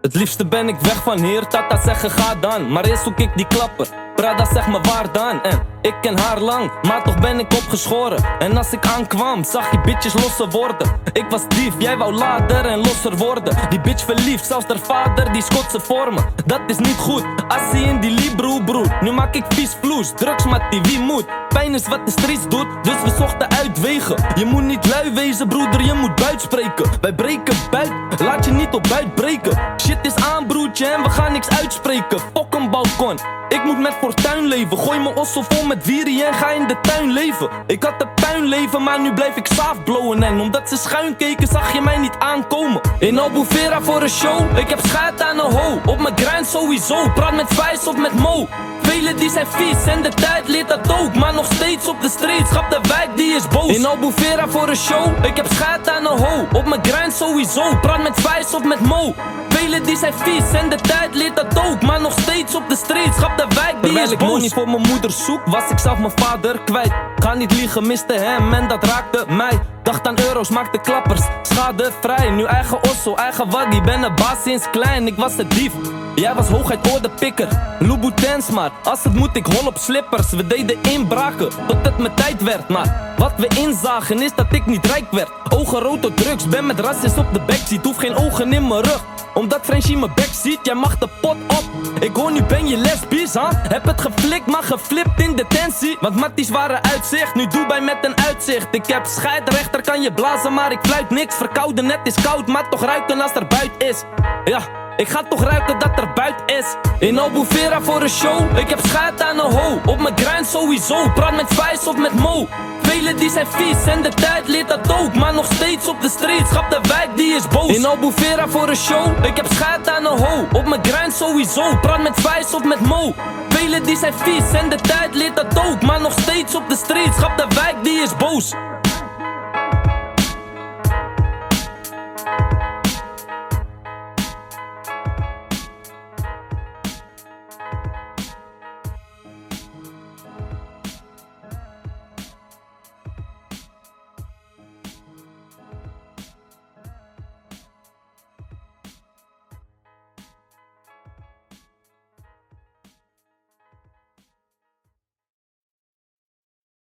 Het liefste ben ik weg van hier, tata zeggen ga dan. Maar eerst zoek ik die klapper, Prada zeg me waar dan. En ik ken haar lang, maar toch ben ik opgeschoren. En als ik aankwam, zag je bitches losse worden. Ik was dief, jij wou later en losser worden. Die bitch verliefd, zelfs haar vader die schotse vormen. Dat is niet goed, nu maak ik vies vloes, drugs maar die wie moet. Pijn is wat de streets doet, dus we zochten uitwegen. Je moet niet lui wezen broeder, je moet buit spreken. Wij breken buit, laat je niet op buit breken Shit is aan broertje en we gaan niks uitspreken. Fok een balkon ik moet met fortuin leven. Gooi mijn ossel vol met wierie en ga in de tuin leven. Ik had de puin leven, maar nu blijf ik saaf blowen. En omdat ze schuin keken, zag je mij niet aankomen. In Albufeira voor een show, ik heb schaat aan een ho. Op mijn grind sowieso, praat met Vice of met Mo. Velen die zijn vies en de tijd leert dat ook. Maar nog steeds op de street, In Albufeira voor een show, ik heb schaat aan een ho. Op mijn grind sowieso, praat met Vice of met Mo. Velen die zijn vies en de tijd leert dat ook. Maar nog steeds op de street, schap de wijk die is boos. ik niet voor mijn moeder zoek, was ik zelf mijn vader kwijt. Ga niet liegen, miste hem en dat raakte mij. Dacht aan euro's, maakte klappers, schadevrij. Nu eigen osso, eigen waggie, ben een baas sinds klein. Ik was de dief, jij was hooguit ordepikker. Louboutins maar, als het moet ik hol op slippers. We deden inbraken, tot het mijn tijd werd. Maar wat we inzagen is dat ik niet rijk werd. Ogen rood door drugs, ben met rassis op de backseat. Hoef geen ogen in mijn rug omdat Frenchie mijn bek ziet, jij mag de pot op. Ik hoor nu ben je lesbisch, huh? Heb het geflikt, maar geflipt in detentie. Want matties waren uitzicht, nu doe bij met een uitzicht. Ik heb scheidrechter, kan je blazen, maar ik fluit niks. Verkouden, net is koud, maar toch ruiken als er buiten is. Ja. Ik ga toch ruiken dat er buiten is. In Albufeira voor een show. Ik heb schaat aan een ho. Op mijn grind sowieso. Praat met Vice of met Mo. Velen die zijn vies en de tijd leert dat ook. Maar nog steeds op de street, schap de wijk die is boos. In Albufeira voor een show. Ik heb schaat aan een ho. Op mijn grind sowieso. Praat met Vice of met Mo. Velen die zijn vies en de tijd leert dat ook. Maar nog steeds op de street, schap de wijk die is boos.